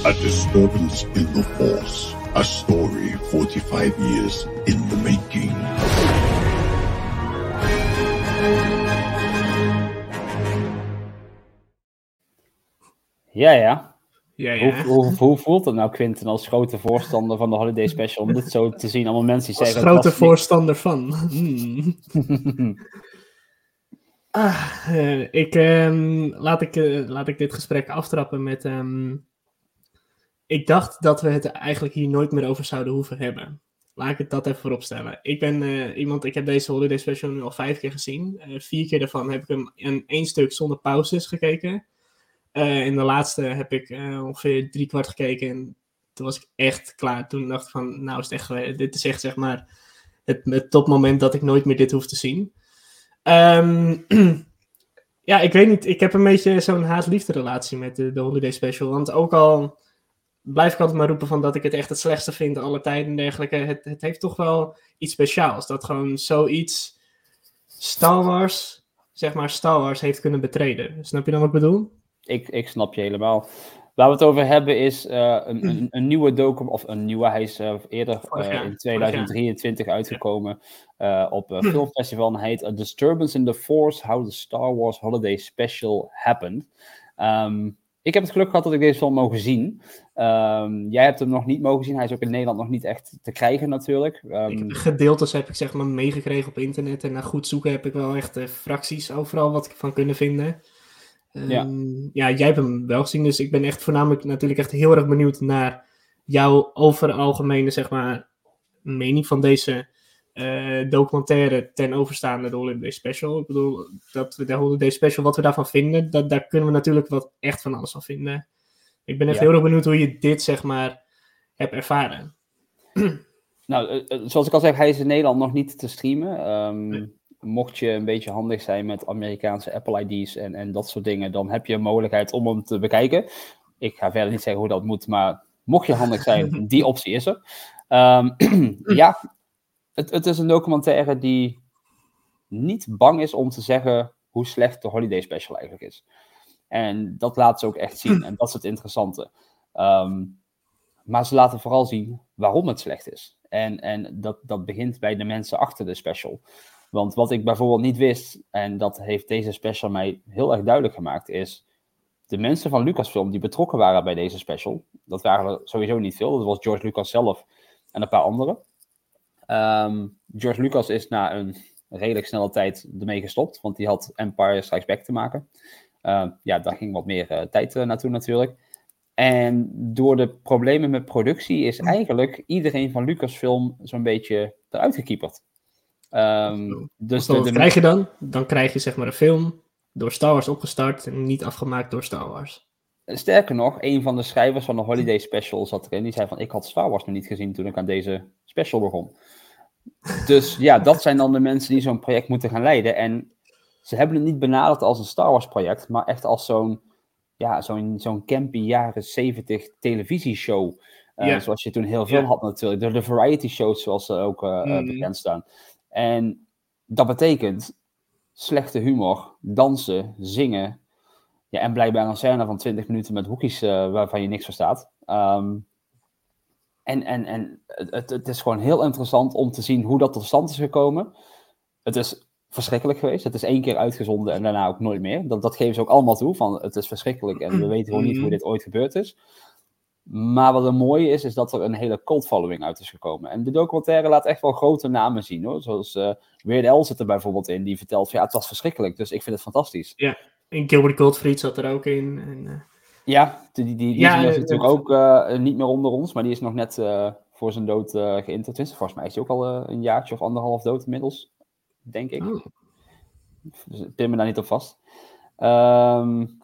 [SPEAKER 8] A disturbance in the Force. A story 45 years in the making.
[SPEAKER 2] Ja, ja.
[SPEAKER 3] Ja, ja.
[SPEAKER 2] Hoe, hoe, hoe voelt het nou, Quinten, als grote voorstander van de Holiday Special, om dit zo te zien? Allemaal mensen die
[SPEAKER 3] Als
[SPEAKER 2] zeggen...
[SPEAKER 3] grote
[SPEAKER 2] niet-
[SPEAKER 3] voorstander van. Hmm. Ah, eh, ik, ehm, laat, ik, eh, laat ik dit gesprek aftrappen met. ehm, ik dacht dat we het eigenlijk hier nooit meer over zouden hoeven hebben. Laat ik het dat even voorop stellen. Ik ben eh, iemand, ik heb deze Holiday Special nu al vijf keer gezien. Eh, vier keer daarvan heb ik hem in één stuk zonder pauzes gekeken. Eh in de laatste heb ik ongeveer drie kwart gekeken. En toen was ik echt klaar. Toen dacht ik van, nou is het echt, dit is echt zeg maar het, het topmoment dat ik nooit meer dit hoef te zien. Ehm, ja, ik weet niet. Ik heb een beetje zo'n haat-liefde relatie met de Holiday Special. Want ook al blijf ik altijd maar roepen van dat ik het echt het slechtste vind alle tijden en dergelijke. Het, het heeft toch wel iets speciaals. Dat gewoon zoiets Star Wars, zeg maar Star Wars, heeft kunnen betreden. Snap je dan wat ik bedoel?
[SPEAKER 2] Ik, ik snap je helemaal. Waar we het over hebben is eh, een, een, een nieuwe document, of een nieuwe, hij is eh, eerder eh, in 2023 uitgekomen op een filmfestival en heet A Disturbance in the Force, How the Star Wars Holiday Special Happened. Ehm, ik heb het geluk gehad dat ik deze film mogen zien. Ehm, jij hebt hem nog niet mogen zien. Hij is ook in Nederland nog niet echt te krijgen natuurlijk. Um,
[SPEAKER 3] Gedeeltes heb ik zeg maar meegekregen op internet. En na goed zoeken heb ik wel echt uh, fracties overal wat ik van kunnen vinden. Um, ja. ja, jij hebt hem wel gezien. Dus ik ben echt voornamelijk natuurlijk echt heel erg benieuwd naar jouw over algemene zeg maar mening van deze uh, documentaire ten overstaande de Holiday Special. Ik bedoel, dat we de Holiday Special, wat we daarvan vinden, dat, daar kunnen we natuurlijk wat echt van alles van vinden. Ik ben echt ja. heel erg benieuwd hoe je dit, zeg maar, hebt ervaren.
[SPEAKER 2] Nou, zoals ik al zeg, hij is in Nederland nog niet te streamen. Um, nee. Mocht je een beetje handig zijn met Amerikaanse Apple ID's en, en dat soort dingen, dan heb je een mogelijkheid om hem te bekijken. Ik ga verder niet zeggen hoe dat moet, maar mocht je handig zijn, die optie is er. Um, ja, het, het is een documentaire die niet bang is om te zeggen hoe slecht de Holiday Special eigenlijk is. En dat laat ze ook echt zien. En dat is het interessante. Um, maar ze laten vooral zien waarom het slecht is. En, en dat, dat begint bij de mensen achter de special. Want wat ik bijvoorbeeld niet wist, en dat heeft deze special mij heel erg duidelijk gemaakt, is de mensen van Lucasfilm die betrokken waren bij deze special. Dat waren er sowieso niet veel. Dat was George Lucas zelf en een paar anderen. Um, George Lucas is na een redelijk snelle tijd ermee gestopt, want die had Empire Strikes Back te maken. Uh, ja, daar ging wat meer uh, tijd uh, naartoe natuurlijk. En door de problemen met productie is eigenlijk iedereen van Lucasfilm zo'n beetje eruit gekieperd. Um,
[SPEAKER 3] dus de, krijg je dan? Dan krijg je zeg maar een film door Star Wars opgestart en niet afgemaakt door Star Wars.
[SPEAKER 2] Sterker nog, een van de schrijvers van de Holiday Special zat erin. Die zei van, ik had Star Wars nog niet gezien toen ik aan deze special begon. Dus ja, dat zijn dan de mensen die zo'n project moeten gaan leiden. En ze hebben het niet benaderd als een Star Wars project, maar echt als zo'n ja, zo'n zo'n campy jaren 70 televisieshow. Uh, ja. Zoals je toen heel veel had natuurlijk. De, de variety shows zoals ze ook uh, mm. bekend staan. En dat betekent slechte humor, dansen, zingen. Ja, en blijkbaar een scène van 20 minuten met hoekjes uh, waarvan je niks verstaat. Um, en en, en het, het is gewoon heel interessant om te zien hoe dat tot stand is gekomen. Het is verschrikkelijk geweest. Het is één keer uitgezonden en daarna ook nooit meer. Dat, dat geven ze ook allemaal toe, van het is verschrikkelijk en we weten gewoon niet hoe dit ooit gebeurd is. Maar wat er mooie is, is dat er een hele cult following uit is gekomen. En de documentaire laat echt wel grote namen zien, hoor. Zoals uh, Weird Al zit er bijvoorbeeld in, die vertelt, ja, het was verschrikkelijk, dus ik vind het fantastisch.
[SPEAKER 3] Ja, en Gilbert Gottfried zat er ook in. En, uh...
[SPEAKER 2] Ja, die, die, die ja, is natuurlijk ook uh, niet meer onder ons, maar die is nog net voor zijn dood geïnterviewd. Volgens mij is hij ook al een jaartje of anderhalf dood inmiddels denk ik. Oh. Dus pin me daar niet op vast. Um,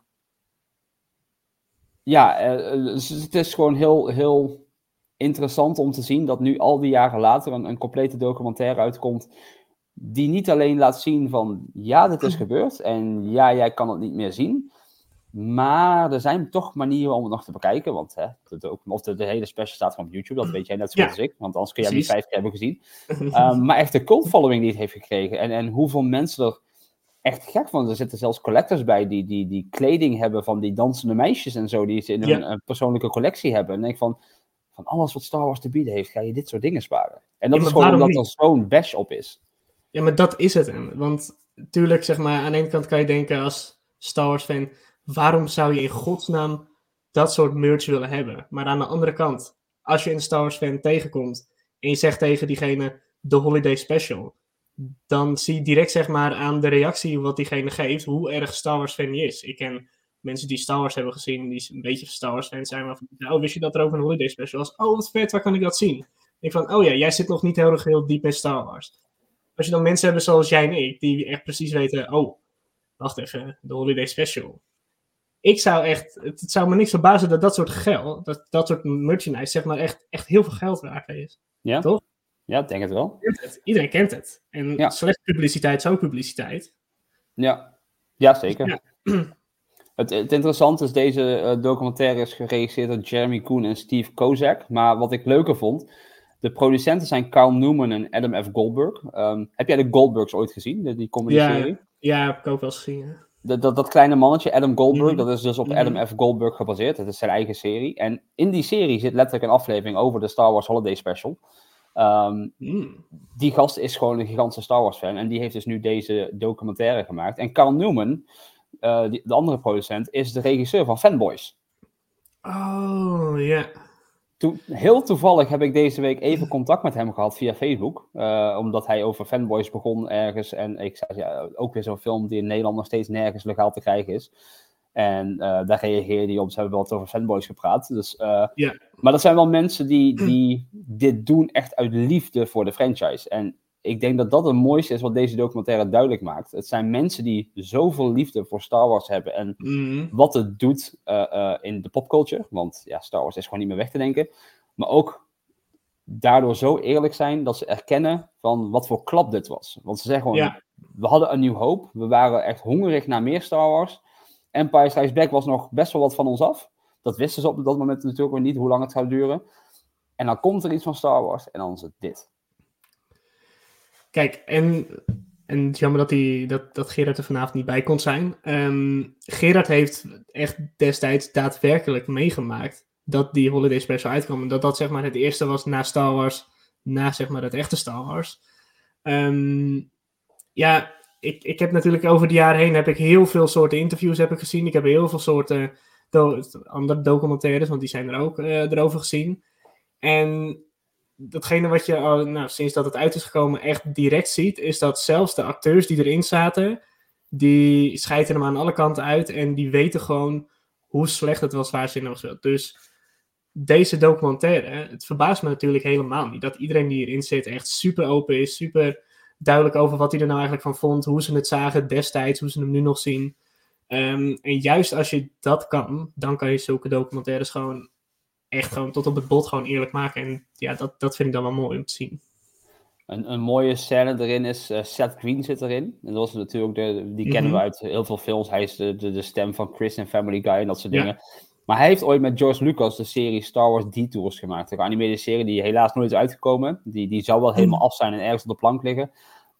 [SPEAKER 2] ja, uh, het is gewoon heel, heel interessant om te zien dat nu al die jaren later een, een complete documentaire uitkomt. Die niet alleen laat zien van ja, dit is gebeurd en ja, jij kan het niet meer zien. Maar er zijn toch manieren om het nog te bekijken. Want hè, de, of de, de, hele special staat op YouTube. Dat weet jij net zo goed ja. als ik. Want anders kun je hem niet vijf keer hebben gezien. um, maar echt de cult following die het heeft gekregen. En, en hoeveel mensen er echt gek van. Er zitten zelfs collectors bij die, die, die kleding hebben van die dansende meisjes en zo. Die ze in ja. een, persoonlijke collectie hebben. En denk van, van alles wat Star Wars te bieden heeft, ga je dit soort dingen sparen. En dat ja, is gewoon omdat niet? er zo'n bash op is.
[SPEAKER 3] Ja, maar dat is het. Want tuurlijk, zeg maar, aan de ene kant kan je denken als Star Wars fan waarom zou je in godsnaam dat soort merch willen hebben? Maar aan de andere kant, als je een Star Wars fan tegenkomt en je zegt tegen diegene de Holiday Special, dan zie je direct zeg maar aan de reactie wat diegene geeft, hoe erg Star Wars fan die is. Ik ken mensen die Star Wars hebben gezien, die een beetje Star Wars fan zijn, maar oh, wist je dat er ook een Holiday Special was? Oh, wat vet, waar kan ik dat zien? Ik van, oh ja, jij zit nog niet heel erg heel diep in Star Wars. Als je dan mensen hebt zoals jij en ik, die echt precies weten, oh, wacht even, de Holiday Special ik zou echt, het, zou me niks verbazen dat dat soort geld, dat, dat soort merchandise, zeg maar, echt, echt heel veel geld waard is.
[SPEAKER 2] Ja?
[SPEAKER 3] Toch?
[SPEAKER 2] Ja, ik denk het wel.
[SPEAKER 3] Het. Iedereen kent het. En ja. slechte publiciteit is ook publiciteit.
[SPEAKER 2] Ja, ja zeker. Ja. Het, het interessante is, deze uh, documentaire is geregisseerd door Jeremy Koen en Steve Kozak. Maar wat ik leuker vond, de producenten zijn Carl Newman en Adam F. Goldberg. Um, heb jij de Goldbergs ooit gezien, die comedy-serie?
[SPEAKER 3] Ja, ja, heb ik ook wel eens gezien. Ja.
[SPEAKER 2] Dat, dat, dat, kleine mannetje, Adam Goldberg, mm-hmm. dat is dus op mm-hmm. Adam F. Goldberg gebaseerd. Dat is zijn eigen serie. En in die serie zit letterlijk een aflevering over de Star Wars Holiday Special. Um, mm. Die gast is gewoon een gigantische Star Wars fan. En die heeft dus nu deze documentaire gemaakt. En Carl Newman, eh, die, de andere producent, is de regisseur van Fanboys.
[SPEAKER 3] Oh, ja.
[SPEAKER 2] Heel toevallig heb ik deze week even contact met hem gehad via Facebook. eh, omdat hij over Fanboys begon ergens. En ik zei, ja, ook weer zo'n film die in Nederland nog steeds nergens legaal te krijgen is. En eh, daar reageerde hij op. Ze hebben wat over Fanboys gepraat. Dus,
[SPEAKER 3] Ja.
[SPEAKER 2] Maar dat zijn wel mensen die, die dit doen echt uit liefde voor de franchise. En ik denk dat dat het mooiste is wat deze documentaire duidelijk maakt. Het zijn mensen die zoveel liefde voor Star Wars hebben. En
[SPEAKER 3] Mhm.
[SPEAKER 2] wat het doet eh, eh, in de popculture. Want ja, Star Wars is gewoon niet meer weg te denken. Maar ook daardoor zo eerlijk zijn dat ze erkennen van wat voor klap dit was. Want ze zeggen gewoon,
[SPEAKER 3] Ja.
[SPEAKER 2] we hadden een nieuw hoop. We waren echt hongerig naar meer Star Wars. Empire Strikes Back was nog best wel wat van ons af. Dat wisten ze op dat moment natuurlijk nog niet, hoe lang het zou duren. En dan komt er iets van Star Wars en dan is het dit.
[SPEAKER 3] Kijk, en, en jammer dat, die, dat, dat Gerard er vanavond niet bij kon zijn. Ehm, Gerard heeft echt destijds daadwerkelijk meegemaakt dat die Holiday Special uitkwam. En dat dat zeg maar het eerste was na Star Wars, na zeg maar het echte Star Wars. Ehm, ja, ik, ik heb natuurlijk over de jaren heen heb ik heel veel soorten interviews heb ik gezien. Ik heb heel veel soorten andere documentaires, want die zijn er ook eh, erover gezien. En datgene wat je al, nou, sinds dat het uit is gekomen echt direct ziet, is dat zelfs de acteurs die erin zaten, die schijten hem aan alle kanten uit en die weten gewoon hoe slecht het was waar ze in gespeeld. Dus deze documentaire, het verbaast me natuurlijk helemaal niet dat iedereen die erin zit echt super open is, super duidelijk over wat hij er nou eigenlijk van vond, hoe ze het zagen destijds, hoe ze hem nu nog zien. Ehm, en juist als je dat kan, dan kan je zulke documentaires gewoon echt gewoon tot op het bot gewoon eerlijk maken. En ja, dat, dat vind ik dan wel mooi om te zien.
[SPEAKER 2] Een, een mooie scène erin is, eh, Seth Green zit erin. En dat was natuurlijk, de, die kennen
[SPEAKER 3] Mhm.
[SPEAKER 2] we uit heel veel films. Hij is de, de, de stem van Chris in Family Guy en dat soort
[SPEAKER 3] Ja.
[SPEAKER 2] dingen. Maar hij heeft ooit met George Lucas de serie Star Wars Detours gemaakt. Een geanimeerde serie die helaas nooit is uitgekomen. Die, die zou wel helemaal af zijn en ergens op de plank liggen.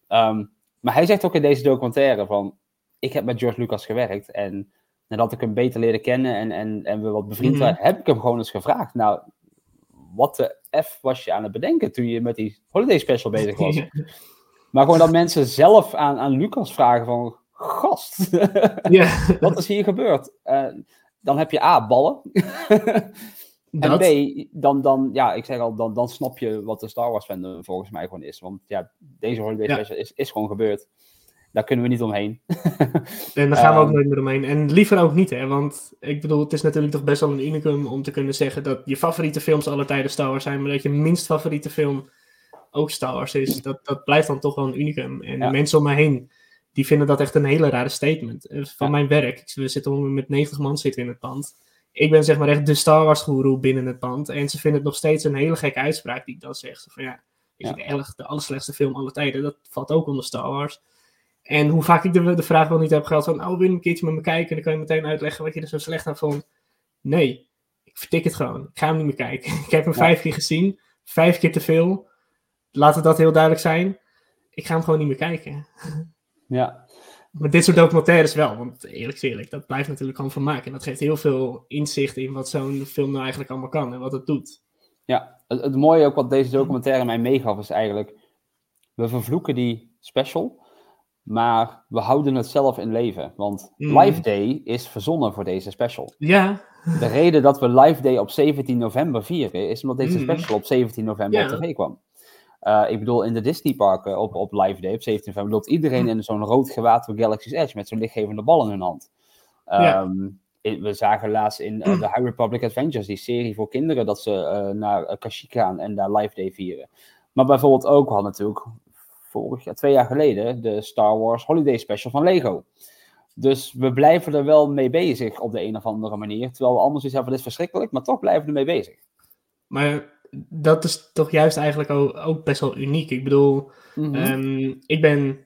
[SPEAKER 2] Ehm, maar hij zegt ook in deze documentaire van... Ik heb met George Lucas gewerkt en nadat ik hem beter leerde kennen en, en, en we wat bevriend
[SPEAKER 3] Mhm.
[SPEAKER 2] waren, heb ik hem gewoon eens gevraagd. Nou, wat de F was je aan het bedenken toen je met die holiday special bezig was? Maar gewoon dat mensen zelf aan, aan Lucas vragen van... Gast, wat is hier gebeurd? Eh, dan heb je A, ballen. en. B, dan, dan, ja, ik zeg al, dan, dan snap je wat de Star Wars fandom volgens mij gewoon is. Want ja, deze holiday
[SPEAKER 3] Ja.
[SPEAKER 2] special is, is gewoon gebeurd. Daar kunnen we niet omheen.
[SPEAKER 3] En daar gaan we ook
[SPEAKER 2] Ehm,
[SPEAKER 3] nooit meer omheen. En liever ook niet, hè. Want ik bedoel, het is natuurlijk toch best wel een unicum om te kunnen zeggen dat je favoriete films alle tijden Star Wars zijn, maar dat je minst favoriete film ook Star Wars is. Dat, dat blijft dan toch wel een unicum. En
[SPEAKER 2] Ja.
[SPEAKER 3] mensen om mij heen, die vinden dat echt een hele rare statement. Eh, Van
[SPEAKER 2] Ja.
[SPEAKER 3] mijn werk, we zitten met 90 man zitten in het pand. Ik ben zeg maar echt de Star Wars guru binnen het pand. En ze vinden het nog steeds een hele gekke uitspraak die ik dan zeg. Van ja, je, de, erg- de allerslechtste film aller tijden, dat valt ook onder Star Wars. En hoe vaak ik de, de vraag wel niet heb gehad van, oh, wil je een keertje met me kijken? En dan kan je meteen uitleggen wat je er zo slecht aan vond. Nee, ik vertik het gewoon. Ik ga hem niet meer kijken. Ik heb hem
[SPEAKER 2] Ja.
[SPEAKER 3] vijf keer gezien. Vijf keer te veel. Laten dat heel duidelijk zijn. Ik ga hem gewoon niet meer kijken.
[SPEAKER 2] Ja,
[SPEAKER 3] Maar dit soort documentaires wel, want eerlijk eerlijk, dat blijft natuurlijk gewoon vermaak. En dat geeft heel veel inzicht in wat zo'n film nou eigenlijk allemaal kan en wat het doet.
[SPEAKER 2] ja. Het, het mooie ook wat deze documentaire mij meegaf is eigenlijk... We vervloeken die special, maar we houden het zelf in leven. Want
[SPEAKER 3] Mhm.
[SPEAKER 2] Live Day is verzonnen voor deze special.
[SPEAKER 3] Ja,
[SPEAKER 2] De reden dat we Live Day op 17 november vieren, is omdat deze
[SPEAKER 3] Mhm.
[SPEAKER 2] special op 17 november
[SPEAKER 3] Ja.
[SPEAKER 2] op tv kwam. Eh, ik bedoel, in de Disneyparken op, op Live Day op 17 november loopt iedereen in zo'n rood gewaad Galaxy's Edge met zo'n lichtgevende bal in hun hand.
[SPEAKER 3] Ja.
[SPEAKER 2] Ehm, we zagen laatst in eh, de High Republic Adventures, die serie voor kinderen, dat ze eh, naar Kashyyyk gaan en daar Live Day vieren. Maar bijvoorbeeld ook, we hadden natuurlijk vorig jaar, twee jaar geleden, de Star Wars Holiday Special van Lego. Dus we blijven er wel mee bezig op de een of andere manier. Terwijl we anders iets hebben, dit is verschrikkelijk, maar toch blijven we ermee bezig.
[SPEAKER 3] Maar dat is toch juist eigenlijk ook, ook best wel uniek. Ik bedoel,
[SPEAKER 2] Mhm.
[SPEAKER 3] ehm, ik ben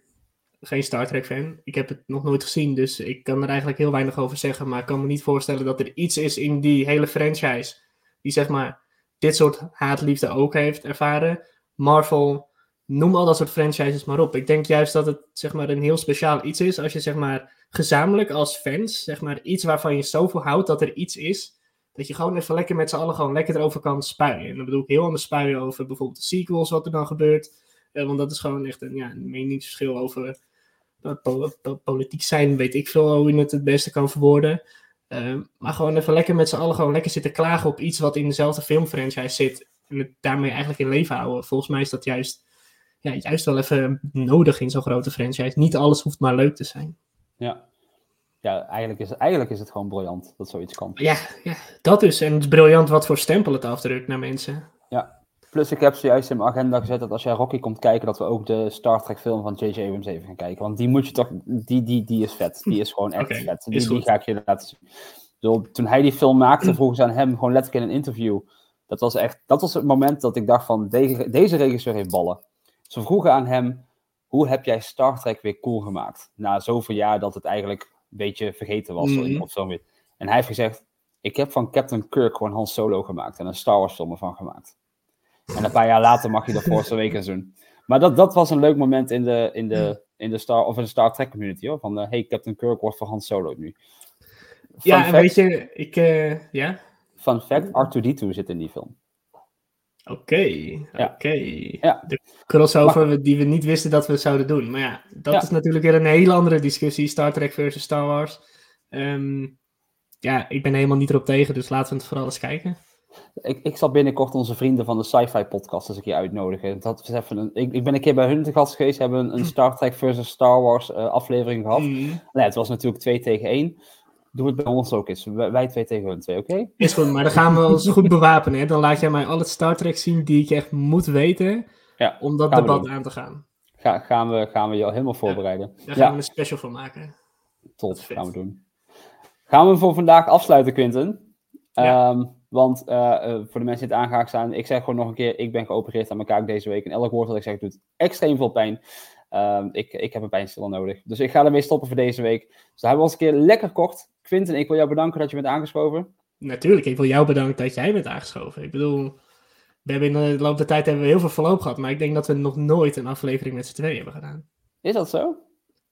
[SPEAKER 3] geen Star Trek fan. Ik heb het nog nooit gezien, dus ik kan er eigenlijk heel weinig over zeggen. Maar ik kan me niet voorstellen dat er iets is in die hele franchise die zeg maar dit soort haatliefde ook heeft ervaren. Marvel, noem al dat soort franchises maar op. Ik denk juist dat het zeg maar een heel speciaal iets is als je zeg maar gezamenlijk als fans, zeg maar iets waarvan je zoveel houdt dat er iets is dat je gewoon even lekker met z'n allen gewoon lekker erover kan spuien. En dan bedoel ik heel anders spuien over bijvoorbeeld de sequels, wat er dan gebeurt. Eh, want dat is gewoon echt een, ja, meningsverschil over po- po- politiek zijn, weet ik veel hoe je het het beste kan verwoorden. Ehm, maar gewoon even lekker met z'n allen gewoon lekker zitten klagen op iets wat in dezelfde filmfranchise zit. En het daarmee eigenlijk in leven houden. Volgens mij is dat juist, ja, juist wel even nodig in zo'n grote franchise. Niet alles hoeft maar leuk te zijn.
[SPEAKER 2] Ja, ja eigenlijk, is, eigenlijk is het gewoon briljant dat zoiets kan.
[SPEAKER 3] Ja, ja, dat dus. En het is briljant wat voor stempel het afdrukt naar mensen.
[SPEAKER 2] Ja. Plus ik heb zojuist in mijn agenda gezet dat als jij Rocky komt kijken, dat we ook de Star Trek film van J.J. Abrams even gaan kijken. Want die moet je toch, die, die, die is vet. Die is gewoon echt vet.
[SPEAKER 3] is
[SPEAKER 2] Die, die ga ik je laten zien. Toen hij die film maakte, vroegen ze aan hem gewoon letterlijk in een interview. Dat was echt, dat was het moment dat ik dacht van, deze, deze regisseur heeft ballen. Ze vroegen aan hem, hoe heb jij Star Trek weer cool gemaakt? Na zoveel jaar dat het eigenlijk een beetje vergeten was.
[SPEAKER 3] Mhm.
[SPEAKER 2] Of zo. En hij heeft gezegd, ik heb van Captain Kirk gewoon Han Solo gemaakt. En een Star Wars film ervan gemaakt. En een paar jaar later mag je dat Force Awakens doen. Maar dat, dat was een leuk moment in de, in de, in de, Star, of in de Star Trek community. Hoor. Van, eh, hey, Captain Kirk wordt voor Han Solo nu. Fun
[SPEAKER 3] Ja, en
[SPEAKER 2] fact-
[SPEAKER 3] weet je, ik, eh, ja,
[SPEAKER 2] Fun fact, R2-D2 zit in die film.
[SPEAKER 3] Oké, oké.
[SPEAKER 2] Ja.
[SPEAKER 3] De crossover die we niet wisten dat we zouden doen. Maar ja, dat
[SPEAKER 2] Ja.
[SPEAKER 3] is natuurlijk weer een hele andere discussie. Star Trek versus Star Wars. Ehm, ja, ik ben helemaal niet erop tegen, dus laten we het vooral eens kijken.
[SPEAKER 2] Ik, ik zal binnenkort onze vrienden van de Sci-Fi Podcast eens een keer uitnodigen. Dat was even een, ik, ik ben een keer bij hun te gast geweest, hebben een, een Star Trek versus Star Wars eh, aflevering gehad.
[SPEAKER 3] Mhm.
[SPEAKER 2] Nou ja, het was natuurlijk 2 tegen 1. Doe het bij ons ook eens. Wij twee tegen hun twee, oké?
[SPEAKER 3] Is goed, maar dan gaan we ons goed bewapenen. Hè? Dan laat jij mij al het Star Trek zien die ik echt moet weten
[SPEAKER 2] Ja,
[SPEAKER 3] om dat debat
[SPEAKER 2] doen.
[SPEAKER 3] aan te gaan.
[SPEAKER 2] Ga, gaan, we, gaan we je al helemaal voorbereiden.
[SPEAKER 3] Daar gaan we een special van maken.
[SPEAKER 2] Tot, gaan we doen. Gaan we voor vandaag afsluiten, Quinten?
[SPEAKER 3] Ja.
[SPEAKER 2] Em, want eh, eh, voor de mensen die het aangehaakt staan, ik zeg gewoon nog een keer, ik ben geopereerd aan mijn kaak deze week. En elk woord dat ik zeg doet extreem veel pijn. Ehm, ik, ik heb een pijnstiller nodig. Dus ik ga ermee stoppen voor deze week. Dus dan hebben we ons een keer lekker kort. Quinten, ik wil jou bedanken dat je bent aangeschoven.
[SPEAKER 3] Natuurlijk, ik wil jou bedanken dat jij bent aangeschoven. Ik bedoel, we hebben in de loop der tijd hebben we heel veel verloop gehad, maar ik denk dat we nog nooit een aflevering met z'n tweeën hebben gedaan.
[SPEAKER 2] Is dat zo?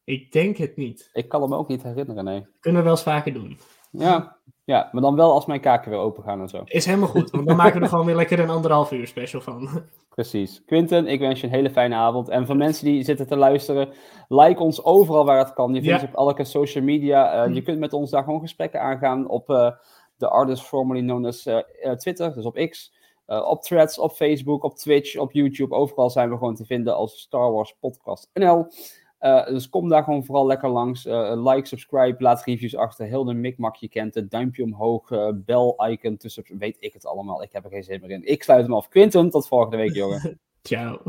[SPEAKER 3] Ik denk het niet.
[SPEAKER 2] Ik kan me ook niet herinneren, nee.
[SPEAKER 3] Kunnen we wel eens vaker doen.
[SPEAKER 2] Ja, ja, maar dan wel als mijn kaken weer open gaan en zo.
[SPEAKER 3] Is helemaal goed, want dan maken we er gewoon weer lekker een anderhalf uur special van.
[SPEAKER 2] Precies. Quinten, ik wens je een hele fijne avond. En voor mensen die zitten te luisteren, like ons overal waar het kan. Je vindt
[SPEAKER 3] Ja.
[SPEAKER 2] op elke social media. Eh, Je kunt met ons daar gewoon gesprekken aangaan op eh de artist formerly known as eh, Twitter, dus op X. op Threads, op Facebook, op Twitch, op YouTube. Overal zijn we gewoon te vinden als Star Wars Podcast NL. Eh, dus kom daar gewoon vooral lekker langs. Eh, like, subscribe, laat reviews achter. Heel de mikmak je kent het. Duimpje omhoog, eh bel-icon, weet ik het allemaal. Ik heb er geen zin meer in. Ik sluit hem af. Quinten, tot volgende week, jongen.
[SPEAKER 3] Ciao.